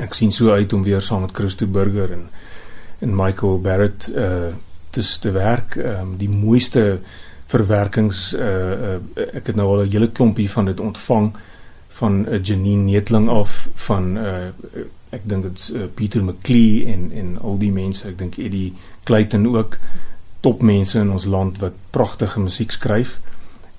ek sien so uit om weer saam met Christo Burger en en Michael Barrett uh te te werk. Um, die mooiste verwerkings uh, uh ek het nou al 'n hele klompie van dit ontvang van 'n uh, Janine Netling af van uh ek dink dit's uh, Pieter McClee en en al die mense ek dink Eddie Clayton ook topmense in ons land wat pragtige musiek skryf.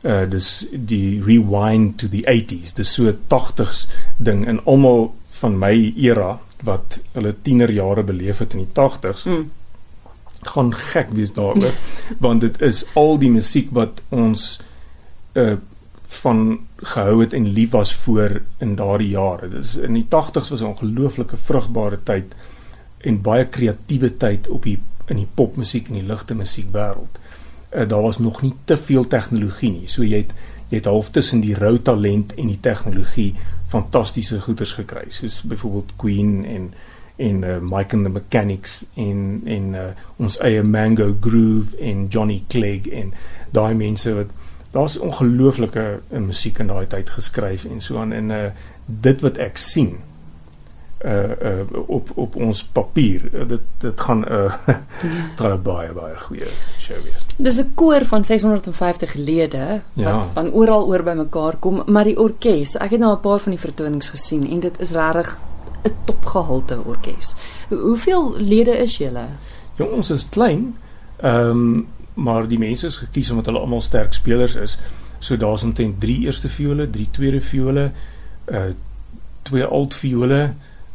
Uh dis die rewind to the 80s, dis so 80s ding en almal van my era wat hulle tienerjare beleef het in die 80s. Mm gaan gek wees daaroor want dit is al die musiek wat ons uh van gehou het en lief was voor in daardie jare. Dit is in die 80s was 'n ongelooflike vrugbare tyd en baie kreatiewe tyd op die in die popmusiek en die ligte musiek wêreld. Uh, daar was nog nie te veel tegnologie nie. So jy het jy het half tussen die rou talent en die tegnologie fantastiese goeders gekry. Soos byvoorbeeld Queen en en uh, Mike and the Mechanics en en uh, ons eie Mango Groove en Johnny Clegg en daai mense wat daar's ongelooflike uh, musiek in daai tyd geskryf en so aan en uh, dit wat ek sien uh uh op op ons papier uh, dit dit gaan 'n uh, ja. baie baie goeie show wees. Dis 'n koor van 650 lede wat ja. van oral oor bymekaar kom, maar die orkes, ek het nou 'n paar van die vertonings gesien en dit is regtig 'n topgehalte orkes. Hoeveel lede is julle? Ja, ons is klein. Ehm um, maar die mense is gekies omdat hulle almal sterk spelers is. So daar's omtrent 3 eerste viole, 3 tweede viole, uh twee alt viole,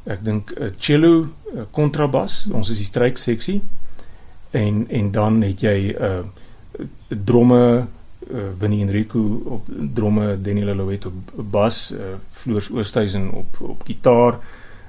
ek dink 'n uh, cello, 'n uh, kontrabas, ons is die strykseksie. En en dan het jy 'n uh, dromme uh, Winnie Enrico op dromme, Daniel Louet op bas, uh, Floors Oosthuizen op op gitaar,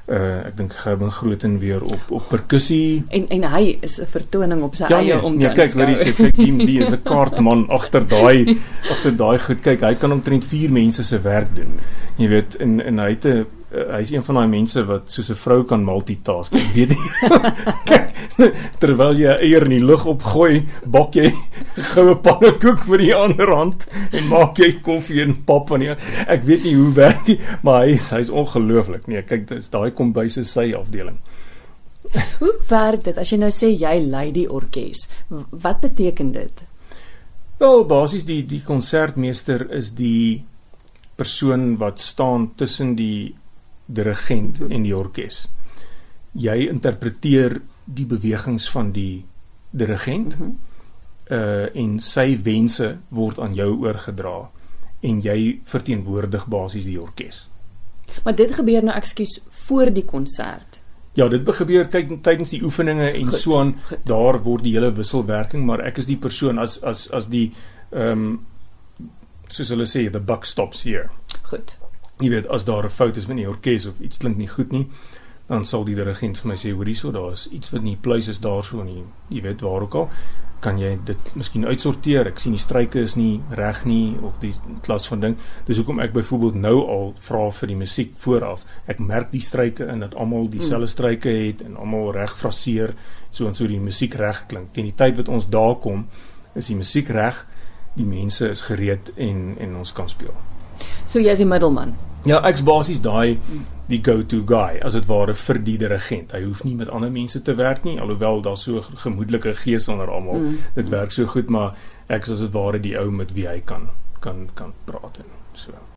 uh ek dink Gerben Grooten weer op op perkussie en en hy is 'n vertoning op sy ja, eie om te Ja, kyk, wat jy sê, kyk die die is 'n kaartman agter daai agter daai goed. Kyk, hy kan omtrent 4 mense se werk doen. Jy weet, en en hy het 'n uh, hy's een van daai mense wat soos 'n vrou kan multitask. Ek weet nie. terwyl jy eier in die lug opgooi, bak jy goue pannekoek met die ander hand en maak jy koffie en pap van die ek weet nie hoe werk nie, maar hy hy's ongelooflik. Nee, kyk, dis daai kom by sy sy afdeling. hoe werk dit as jy nou sê jy lei die orkes? Wat beteken dit? Wel, basies die die konsertmeester is die persoon wat staan tussen die dirigent en die orkes. Jy interpreteer die bewegings van die dirigent mm -hmm. uh en sy wense word aan jou oorgedra en jy verteenwoordig basies die orkes. Maar dit gebeur nou ekskuus voor die konsert. Ja, dit gebeur kyk tydens die oefeninge en goed, so aan daar word die hele wisselwerking, maar ek is die persoon as as as die ehm um, soos hulle sê the buck stops here. Goed jy weet as daar 'n fout is met die orkes of iets klink nie goed nie dan sal die dirigent vir my sê hoor hierso daar's iets wat nie pluis is daarso nie. Jy weet waar ook al kan jy dit miskien uitsorteer. Ek sien die struike is nie reg nie of die klas van ding. Dis hoekom ek byvoorbeeld nou al vra vir die musiek vooraf. Ek merk die struike in dat almal dieselfde hmm. struike het en almal reg fraseer so en so die musiek reg klink. Teen die tyd wat ons daar kom is die musiek reg die mense is gereed en en ons kan speel. So jy is die middelman. Ja, ek's basies daai die go-to guy as dit ware vir die dirigent. Hy hoef nie met ander mense te werk nie, alhoewel daar so gemoedelike gees onder almal. Mm. Dit werk so goed, maar ek is as dit ware die ou met wie hy kan kan kan praat en so.